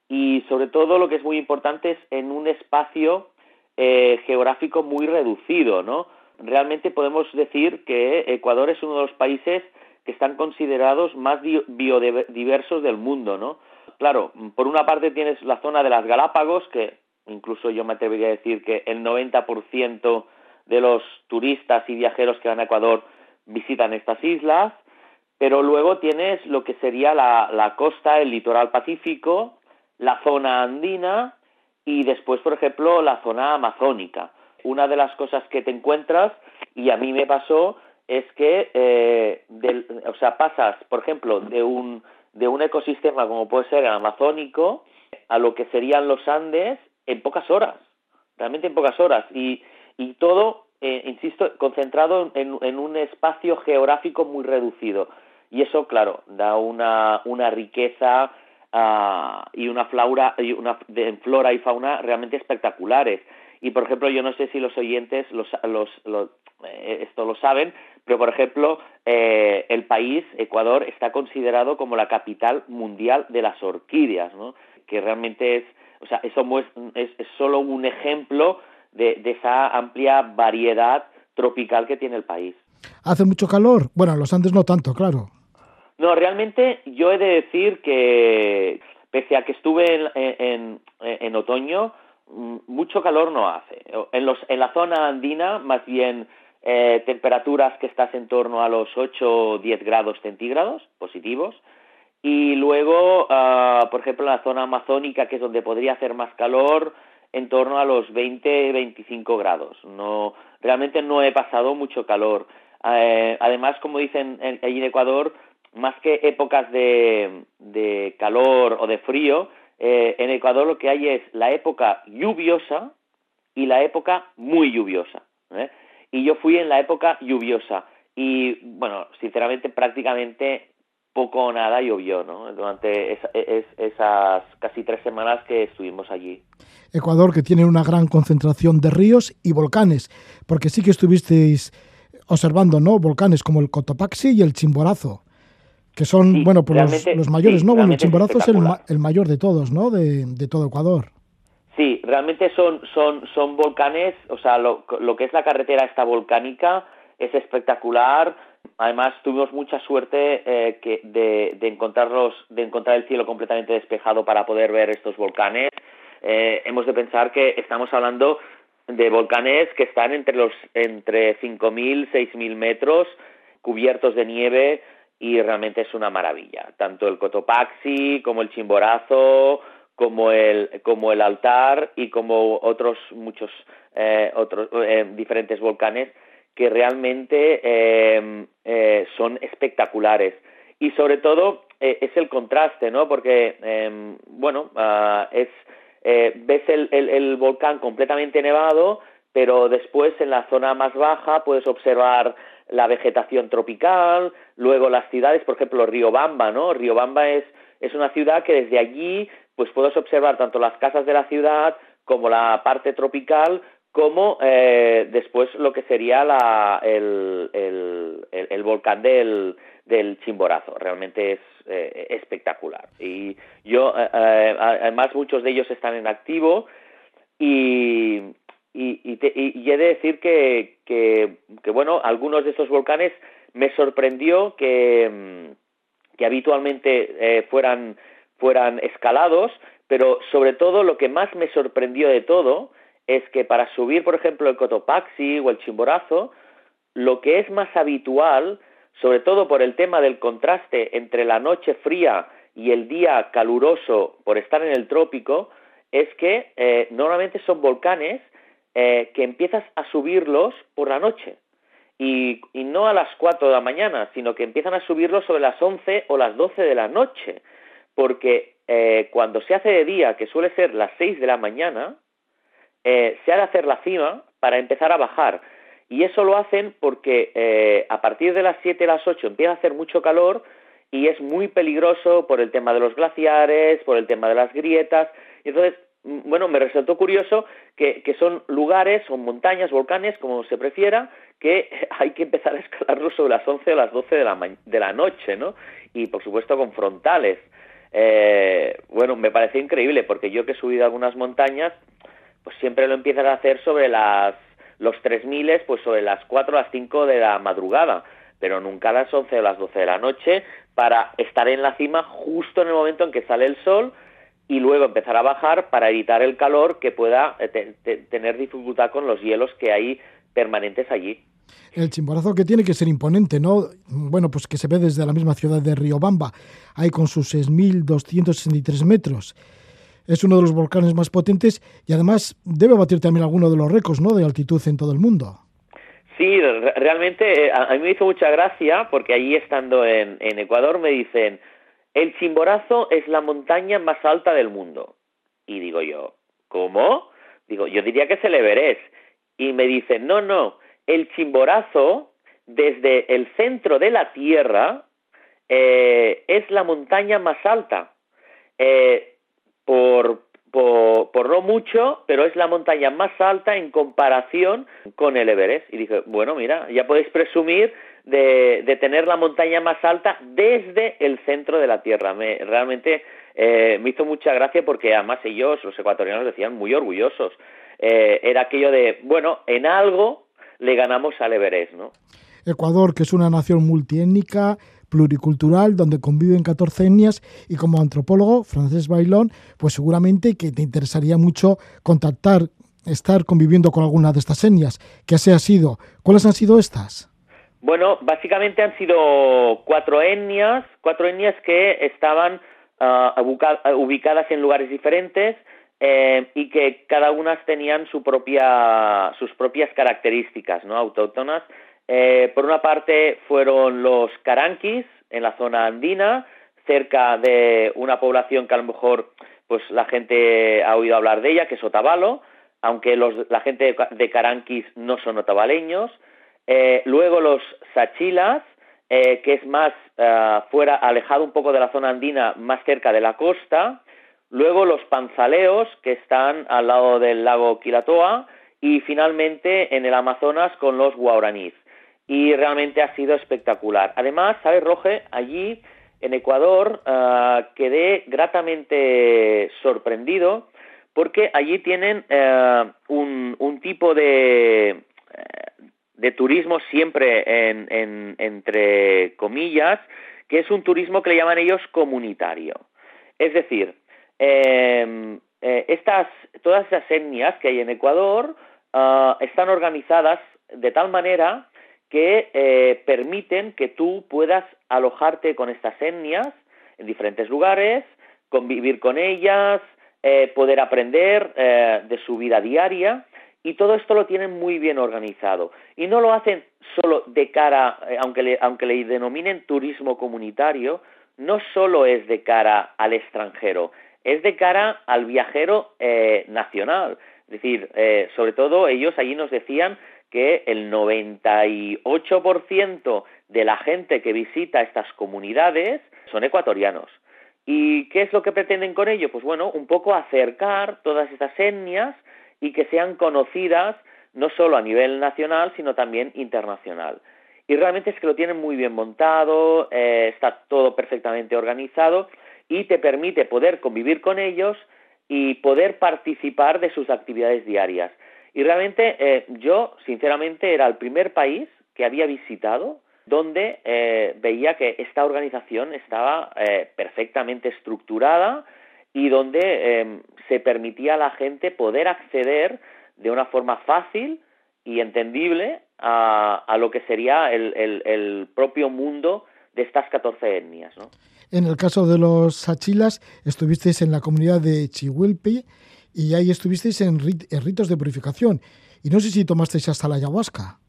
C: y sobre todo lo que es muy importante es en un espacio eh, geográfico muy reducido, ¿no? Realmente podemos decir que Ecuador es uno de los países que están considerados más biodiversos del mundo, ¿no? claro, por una parte tienes la zona de las Galápagos, que incluso yo me atrevería a decir que el 90% de los turistas y viajeros que van a Ecuador visitan estas islas, pero luego tienes lo que sería la, la costa, el litoral pacífico, la zona andina y después, por ejemplo, la zona amazónica. Una de las cosas que te encuentras, y a mí me pasó, es que, eh, o sea, pasas, por ejemplo, de un de un ecosistema como puede ser el amazónico a lo que serían los Andes en pocas horas, realmente en pocas horas, y, y todo, eh, insisto, concentrado en, en, un espacio geográfico muy reducido. Y eso, claro, da una, una riqueza uh, y una flora, y una, flora y fauna realmente espectaculares. Y, por ejemplo, yo no sé si los oyentes los, los, los eh, esto lo saben, pero por ejemplo, eh, el país, Ecuador, está considerado como la capital mundial de las orquídeas, ¿no? que realmente es, o sea, eso es, es solo un ejemplo de, de esa amplia variedad tropical que tiene el país.
A: ¿Hace mucho calor? Bueno, los Andes no tanto, claro.
C: No, realmente yo he de decir que, pese a que estuve en, en, en otoño, mm, mucho calor no hace. En, los, en la zona andina, más bien eh, temperaturas que estás en torno a los 8 o 10 grados centígrados positivos. Y luego, uh, por ejemplo, en la zona amazónica, que es donde podría hacer más calor, en torno a los 20-25 grados. No, realmente no he pasado mucho calor. Eh, además, como dicen allí en Ecuador, más que épocas de, de calor o de frío, eh, en Ecuador lo que hay es la época lluviosa y la época muy lluviosa. ¿eh? y yo fui en la época lluviosa. y bueno, sinceramente prácticamente poco o nada llovió, ¿no? Durante esas casi tres semanas que estuvimos allí.
A: Ecuador, que tiene una gran concentración de ríos y volcanes, porque sí que estuvisteis observando, ¿no? Volcanes como el Cotopaxi y el Chimborazo, que son, bueno, pues los, mayores, ¿no? Bueno, el Chimborazo es, el, mayor de todos, ¿no? De, todo Ecuador.
C: Sí, realmente son, son, son volcanes, o sea, lo, lo que es la carretera esta volcánica es espectacular. Además, tuvimos mucha suerte eh, que de, de, encontrarlos, de encontrar el cielo completamente despejado para poder ver estos volcanes. Eh, hemos de pensar que estamos hablando de volcanes que están entre los entre 5.000, 6.000 metros, cubiertos de nieve y realmente es una maravilla. Tanto el Cotopaxi como el Chimborazo, como el como el altar y como otros muchos eh, otros diferentes volcanes que realmente em, eh, son espectaculares. Y sobre todo eh, es el contraste, ¿no? Porque, em, bueno, ah, es, eh, ves el, el, volcán completamente nevado, pero después en la zona más baja puedes observar la vegetación tropical, luego las ciudades, por ejemplo, Riobamba, ¿no? Riobamba es, es una ciudad que desde allí pues puedes observar tanto las casas de la ciudad como la parte tropical como eh, después lo que sería la, el, el, el, volcán del, del Chimborazo. Realmente es eh, espectacular. Y yo, eh, eh, además, muchos de ellos están en activo y, y, y, he de decir que, que, bueno, algunos de estos volcanes me sorprendió que, mm, habitualmente fueran, fueran escalados, pero sobre todo lo que más me sorprendió de todo es que para subir, por ejemplo, el Cotopaxi o el Chimborazo, lo que es más habitual, sobre todo por el tema del contraste entre la noche fría y el día caluroso por estar en el trópico, es que eh, normalmente son volcanes eh, que empiezas a subirlos por la noche. Y, no a las 4 de la mañana, sino que empiezan a subirlos sobre las 11 o las 12 de la noche. Porque eh, cuando se hace de día, que suele ser las 6 de la mañana, eh, se ha de hacer la cima para empezar a bajar. Y eso lo hacen porque eh, a partir de las 7, las 8 empieza a hacer mucho calor y es muy peligroso por el tema de los glaciares, por el tema de las grietas. Y entonces, bueno, me resultó curioso que, que son lugares, son montañas, volcanes, como se prefiera, que [laughs] hay que empezar a escalarlos sobre las 11 o las 12 de la, de la noche, ¿no? Y por supuesto con frontales. Eh, bueno, me parece increíble porque yo que he subido algunas montañas, pues siempre lo empiezan a hacer sobre las los 3000, pues sobre las 4 o las 5 de la madrugada, pero nunca a las 11 o las 12 de la noche para estar en la cima justo en el momento en que sale el sol y luego empezar a bajar para evitar el calor que pueda eh, tener dificultad con los hielos que hay permanentes allí.
A: El chimborazo que tiene que ser imponente, ¿no? Bueno, pues que se ve desde la misma ciudad de Riobamba, ahí con sus 6.263 metros es uno de los volcanes más potentes y además debe batir también alguno de los récords ¿no? de altitud en todo el mundo.
C: Sí, realmente eh, a mí me hizo mucha gracia porque allí estando en, en Ecuador me dicen, el Chimborazo es la montaña más alta del mundo. Y digo yo, ¿cómo? Digo, yo diría que es el Everest. Y me dicen, no, no, el Chimborazo, desde el centro de la Tierra, eh, es la montaña más alta. Eh, por, por, no mucho, pero es la montaña más alta en comparación con el Everest. Y dije, bueno, mira, ya podéis presumir de, tener la montaña más alta desde el centro de la Tierra. Me, realmente eh, me hizo mucha gracia porque además ellos, los ecuatorianos, decían muy orgullosos. Eh, era aquello de, bueno, en algo le ganamos al Everest, ¿no?
A: Ecuador, que es una nación multiétnica, pluricultural donde conviven 14 etnias y como antropólogo, Francés Bailón, pues seguramente que te interesaría mucho contactar, estar conviviendo con alguna de estas etnias. ¿Qué así ha sido? ¿Cuáles han sido estas?
C: Bueno, básicamente han sido cuatro etnias, cuatro etnias que estaban ah, ubicadas en lugares diferentes eh, y que cada una tenían sus propias características ¿no? autóctonas eh, por una parte fueron los caranquis en la zona andina, cerca de una población que a lo mejor pues la gente ha oído hablar de ella, que es Otavalo, aunque los, la gente de Caranquis no son otavaleños. Luego los sachilas, que es más fuera, alejado un poco de la zona andina, más cerca de la costa. Luego los panzaleos, que están al lado del lago Quilatoa. Y finalmente en el Amazonas con los guaraníes y realmente ha sido espectacular. Además, ¿sabes, Roge? Allí en Ecuador ah, quedé gratamente sorprendido porque allí tienen eh, un, tipo de, eh, de turismo siempre en, entre comillas, que es un turismo que le llaman ellos comunitario. Es decir, em, eh, estas, todas esas etnias que hay en Ecuador ah, están organizadas de tal manera que eh, permiten que tú puedas alojarte con estas etnias en diferentes lugares, convivir con ellas, eh, poder aprender eh, de su vida diaria y todo esto lo tienen muy bien organizado. Y no lo hacen solo de cara, aunque, le, aunque le denominen turismo comunitario, no solo es de cara al extranjero, es de cara al viajero nacional. Es decir, sobre todo ellos allí nos decían que el 98% de la gente que visita estas comunidades son ecuatorianos. ¿Y qué es lo que pretenden con ello? Pues bueno, un poco acercar todas estas etnias y que sean conocidas no solo a nivel nacional, sino también internacional. Y realmente es que lo tienen muy bien montado, eh, está todo perfectamente organizado y te permite poder convivir con ellos y poder participar de sus actividades diarias. Y realmente eh, yo, sinceramente, era el primer país que había visitado donde eh, veía que esta organización estaba perfectamente estructurada y donde em, se permitía a la gente poder acceder de una forma fácil y entendible a, a lo que sería el, el, propio mundo de estas 14 etnias. ¿no?
A: En el caso de los sachilas, estuvisteis en la comunidad de Chihuilpi y ahí estuvisteis en, ritos de purificación. Y no sé si tomasteis hasta la ayahuasca.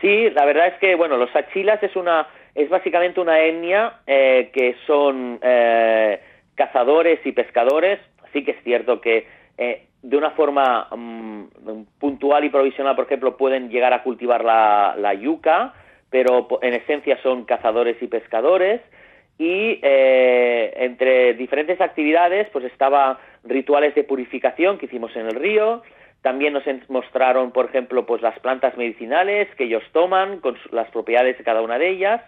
C: Sí, la verdad es que, bueno, los achilas es una, es básicamente una etnia eh, que son eh, cazadores y pescadores. Sí que es cierto que eh, de una forma mm, puntual y provisional, por ejemplo, pueden llegar a cultivar la, yuca, pero en esencia son cazadores y pescadores y eh, entre diferentes actividades pues estaba rituales de purificación que hicimos en el río, también nos mostraron, por ejemplo, pues las plantas medicinales que ellos toman con las propiedades de cada una de ellas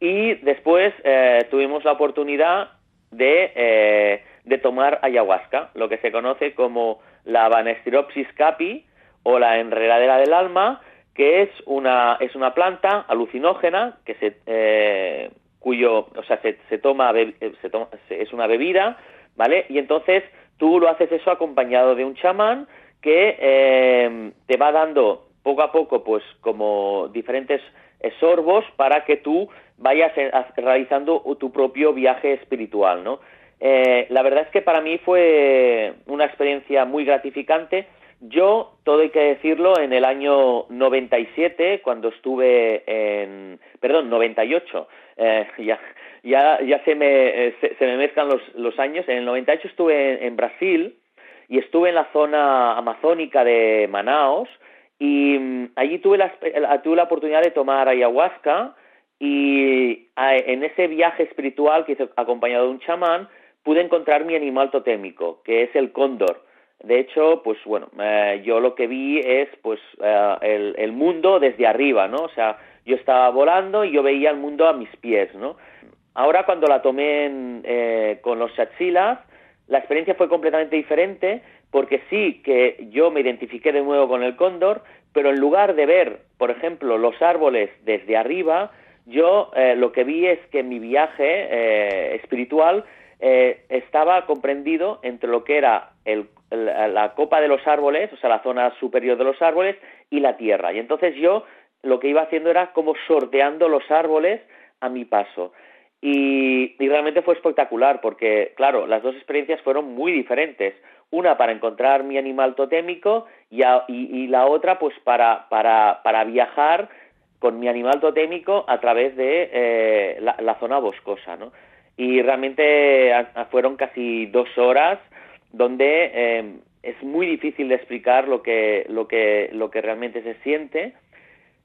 C: y después eh, tuvimos la oportunidad de, eh, de tomar ayahuasca, lo que se conoce como la Banestyropsis capi o la enredadera del alma, que es una, es una planta alucinógena que se, cuyo, o sea, se, toma, se toma, es una bebida, ¿vale? Y entonces tú lo haces eso acompañado de un chamán que eh, te va dando poco a poco, pues, como diferentes sorbos para que tú vayas eh, realizando tu propio viaje espiritual, ¿no? Eh, la verdad es que para mí fue una experiencia muy gratificante. Yo, todo hay que decirlo, en el año 97, cuando estuve en, perdón, 98, eh, [laughs] ya, ya, ya se, me, eh, se, me mezclan los, los, años. En el 98 estuve en, Brasil y estuve en la zona amazónica de Manaos y mm, allí tuve la, tuve la oportunidad de tomar ayahuasca y en ese viaje espiritual que hice acompañado de un chamán pude encontrar mi animal totémico, que es el cóndor. De hecho, pues bueno, eh, yo lo que vi es pues el, el, mundo desde arriba, ¿no? O sea, yo estaba volando y yo veía el mundo a mis pies, ¿no? Ahora cuando la tomé eh, con los chachilas, la experiencia fue completamente diferente porque sí que yo me identifiqué de nuevo con el cóndor, pero en lugar de ver, por ejemplo, los árboles desde arriba, yo eh, lo que vi es que mi viaje eh, espiritual estaba comprendido entre lo que era la copa de los árboles, o sea, la zona superior de los árboles, y la tierra. Y entonces yo lo que iba haciendo era como sorteando los árboles a mi paso. Y, realmente fue espectacular porque, claro, las dos experiencias fueron muy diferentes. Una para encontrar mi animal totémico y, la otra pues para, para, para, viajar con mi animal totémico a través de eh, la, zona boscosa. ¿no? Y realmente fueron casi dos horas donde eh, es muy difícil de explicar lo que, lo que, lo que realmente se siente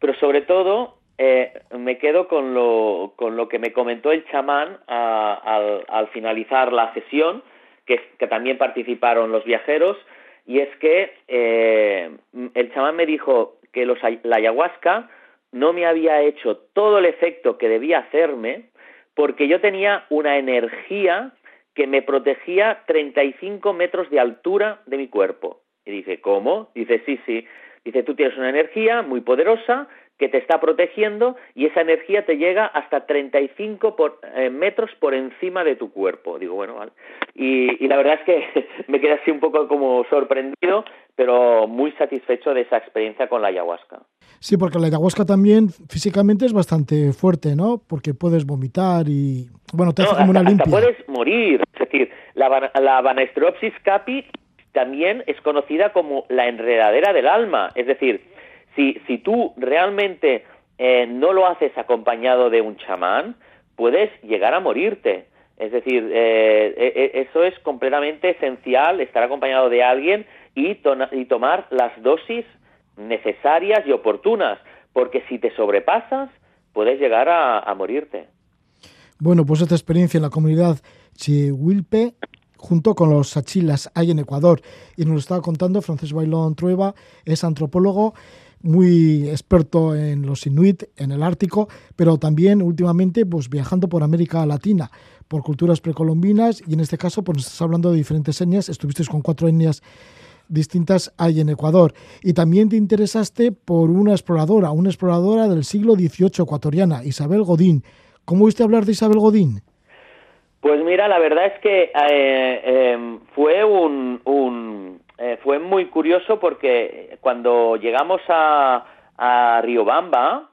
C: pero sobre todo eh, me quedo con lo, con lo que me comentó el chamán al, finalizar la sesión, que, también participaron los viajeros, y es que eh, el chamán me dijo que los, la ayahuasca no me había hecho todo el efecto que debía hacerme porque yo tenía una energía que me protegía 35 metros de altura de mi cuerpo. Y dice, ¿cómo? Dice, sí, sí. Dice, tú tienes una energía muy poderosa que te está protegiendo y esa energía te llega hasta 35 por, eh, metros por encima de tu cuerpo. Digo, bueno, vale. Y, la verdad es que [laughs] me quedé así un poco como sorprendido, pero muy satisfecho de esa experiencia con la ayahuasca.
A: Sí, porque la ayahuasca también físicamente es bastante fuerte, ¿no? Porque puedes vomitar y, bueno, te hace como una limpia.
C: puedes morir. Es decir, la, la capi también es conocida como la enredadera del alma. Es decir, si, tú realmente eh, no lo haces acompañado de un chamán, puedes llegar a morirte. Es decir, eh, eh, eso es completamente esencial, estar acompañado de alguien y, tomar las dosis necesarias y oportunas, porque si te sobrepasas, puedes llegar a, morirte.
A: Bueno, pues esta experiencia en la comunidad Chihuilpe junto con los Sachilas hay en Ecuador. Y nos lo estaba contando Francisco Bailón Trueba, es antropólogo muy experto en los inuit, en el Ártico, pero también últimamente pues viajando por América Latina, por culturas precolombinas y en este caso pues estás hablando de diferentes etnias, estuviste con cuatro etnias distintas hay en Ecuador y también te interesaste por una exploradora, una exploradora del siglo XVIII ecuatoriana, Isabel Godín. ¿Cómo oíste hablar de Isabel Godín?
C: Pues mira, la verdad es que eh, em, fue un, eh, fue muy curioso porque cuando llegamos a, a Riobamba,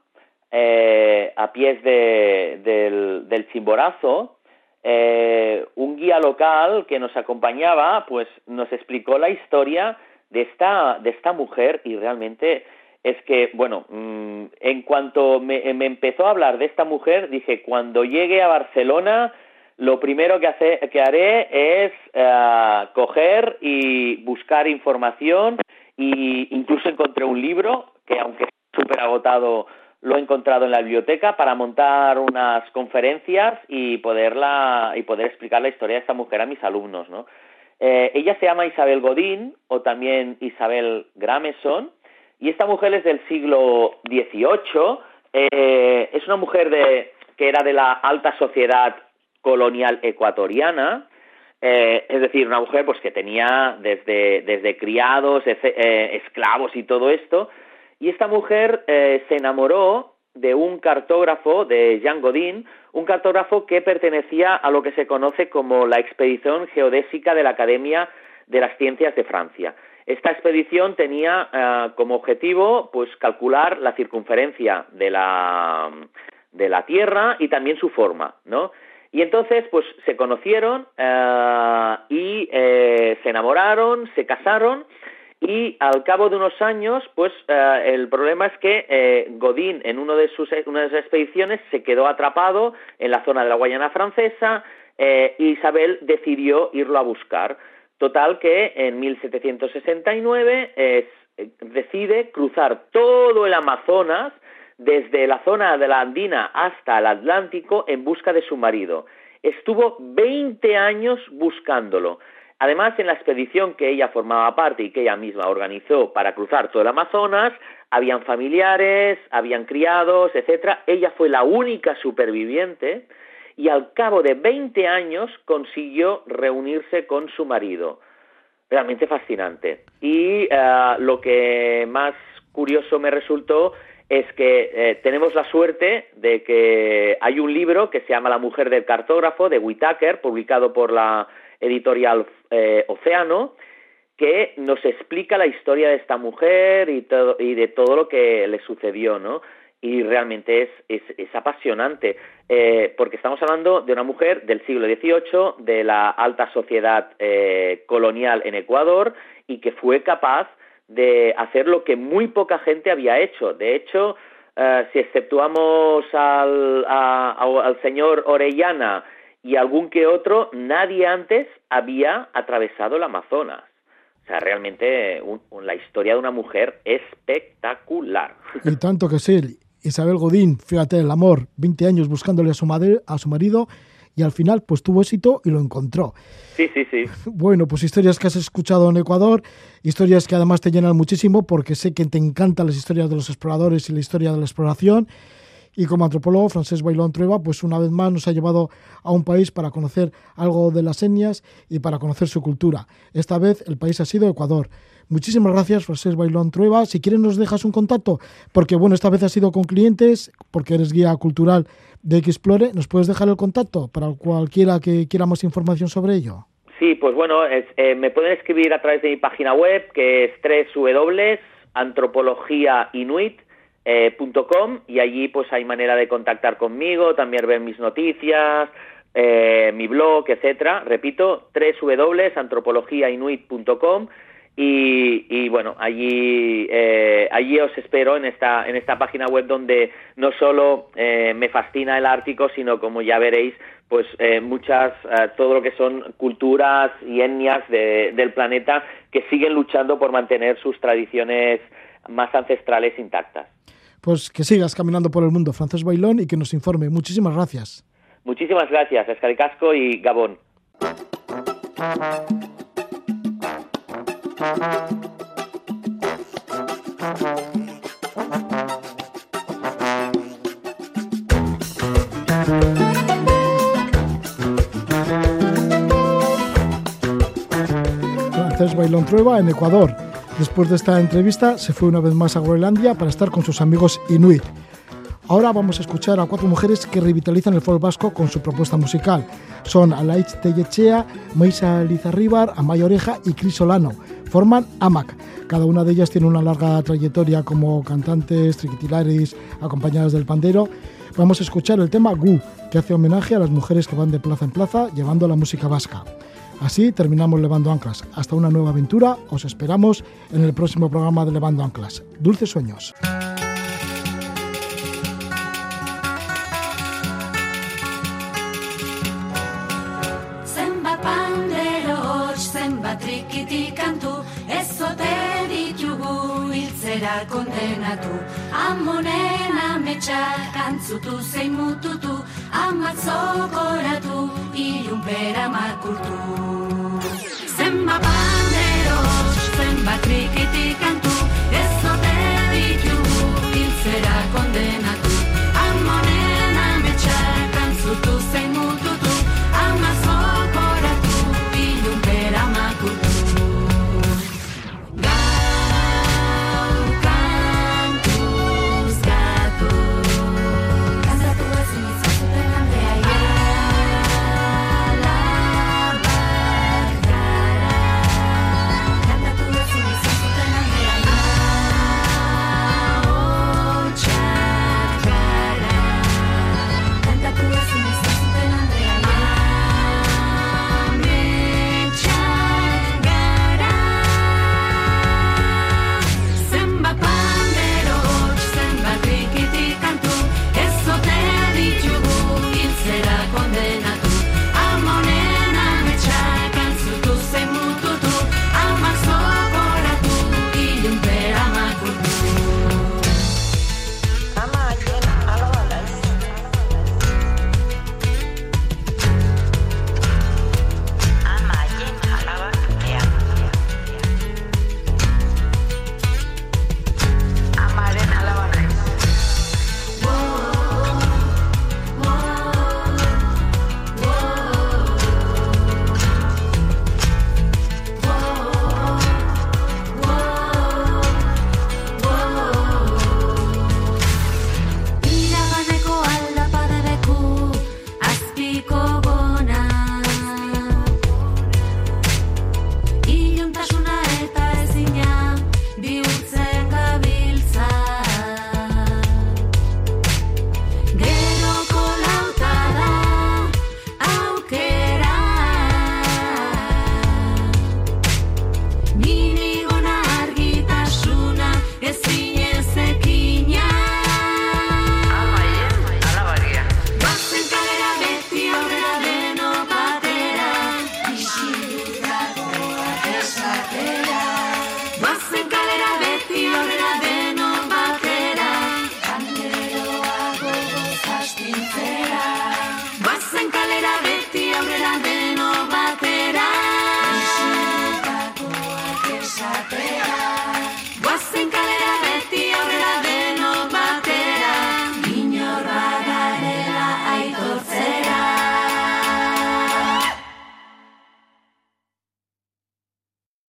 C: eh, a pies del, del Chimborazo, eh, un guía local que nos acompañaba, pues nos explicó la historia de esta, de esta mujer y realmente es que, bueno, mm, en cuanto me, me, empezó a hablar de esta mujer, dije, cuando llegue a Barcelona, lo primero que, haré es uh, coger y buscar información y incluso encontré un libro que aunque súper agotado lo he encontrado en la biblioteca para montar unas conferencias y poderla y poder explicar la historia de esta mujer a mis alumnos, ¿no? Eh, ella se llama Isabel Godín o también Isabel Grameson y esta mujer es del siglo XVIII. Eh, es una mujer de, que era de la alta sociedad colonial ecuatoriana, eh, es decir, una mujer pues que tenía desde, desde criados, eh, esclavos y todo esto, y esta mujer eh, se enamoró de un cartógrafo, de Jean Godin, un cartógrafo que pertenecía a lo que se conoce como la expedición geodésica de la Academia de las Ciencias de Francia. Esta expedición tenía como objetivo pues calcular la circunferencia de la, de la Tierra y también su forma, ¿no? Y entonces, pues se conocieron eh, y eh, se enamoraron, se casaron y al cabo de unos años, pues eh, el problema es que Godín en uno de sus, una de sus expediciones se quedó atrapado en la zona de la Guayana francesa y Isabel decidió irlo a buscar. Total que en 1769 decide cruzar todo el Amazonas desde la zona de la Andina hasta el Atlántico en busca de su marido. Estuvo 20 años buscándolo. Además, en la expedición que ella formaba parte y que ella misma organizó para cruzar todo el Amazonas, habían familiares, habían criados, etcétera. Ella fue la única superviviente y al cabo de 20 años consiguió reunirse con su marido. Realmente fascinante. Y eh, lo que más curioso me resultó es que eh, tenemos la suerte de que hay un libro que se llama La mujer del cartógrafo de Whitaker, publicado por la editorial eh, Océano, que nos explica la historia de esta mujer y, todo, y de todo lo que le sucedió, ¿no? Y realmente es, es, apasionante, eh, porque estamos hablando de una mujer del siglo XVIII, de la alta sociedad colonial en Ecuador, y que fue capaz de hacer lo que muy poca gente había hecho. De hecho, eh, si exceptuamos al, al señor Orellana y algún que otro, nadie antes había atravesado el Amazonas. O sea, realmente la historia de una mujer espectacular.
A: Y tanto que sí. Isabel Godín, fíjate, el amor, 20 años buscándole a su, madre, a su marido y al final pues tuvo éxito y lo encontró.
C: Sí, sí, sí. [laughs]
A: Bueno, pues historias que has escuchado en Ecuador, historias que además te llenan muchísimo porque sé que te encantan las historias de los exploradores y la historia de la exploración. Y como antropólogo, Francés Bailón Trueba, pues una vez más nos ha llevado a un país para conocer algo de las etnias y para conocer su cultura. Esta vez el país ha sido Ecuador. Muchísimas gracias, Francés Bailón Trueba. Si quieres nos dejas un contacto, porque bueno, esta vez ha sido con clientes, porque eres guía cultural de Explore. ¿Nos puedes dejar el contacto para cualquiera que quiera más información sobre ello?
C: Sí, pues bueno, eh, me pueden escribir a través de mi página web, que es www.antropologiainuit.com y allí pues hay manera de contactar conmigo, también ver mis noticias, eh, mi blog, etcétera. Repito, www.antropologiainuit.com y, bueno, allí, eh, allí os espero en esta, en esta página web donde no solo eh, me fascina el Ártico, sino como ya veréis, pues eh, muchas, todo lo que son culturas y etnias del planeta que siguen luchando por mantener sus tradiciones más ancestrales intactas.
A: Pues que sigas caminando por el mundo, Francés Bailón, y que nos informe. Muchísimas gracias.
C: Muchísimas gracias, Escaricasco y Gabón.
A: Francés Bailón Trueba en Ecuador. Después de esta entrevista se fue una vez más a Groenlandia para estar con sus amigos inuit. Ahora vamos a escuchar a cuatro mujeres que revitalizan el folk vasco con su propuesta musical. Son Alaitz Tellechea, Meisa Lizarribar, Amaya Oreja y Cris Solano. Forman AMAC. Cada una de ellas tiene una larga trayectoria como cantantes, triquitilaris, acompañadas del pandero. Vamos a escuchar el tema Gu, que hace homenaje a las mujeres que van de plaza en plaza llevando la música vasca. Así terminamos Levando Anclas. Hasta una nueva aventura, os esperamos en el próximo programa de Levando Anclas. Dulces sueños.
D: Zera kondenatu. Amonen ametsak antzutu zein mututu Amak zokoratu, ilun pera makurtu. Zenba bandero, zenba krikitik kantu Ez zote ditu, hiltzera kondenatu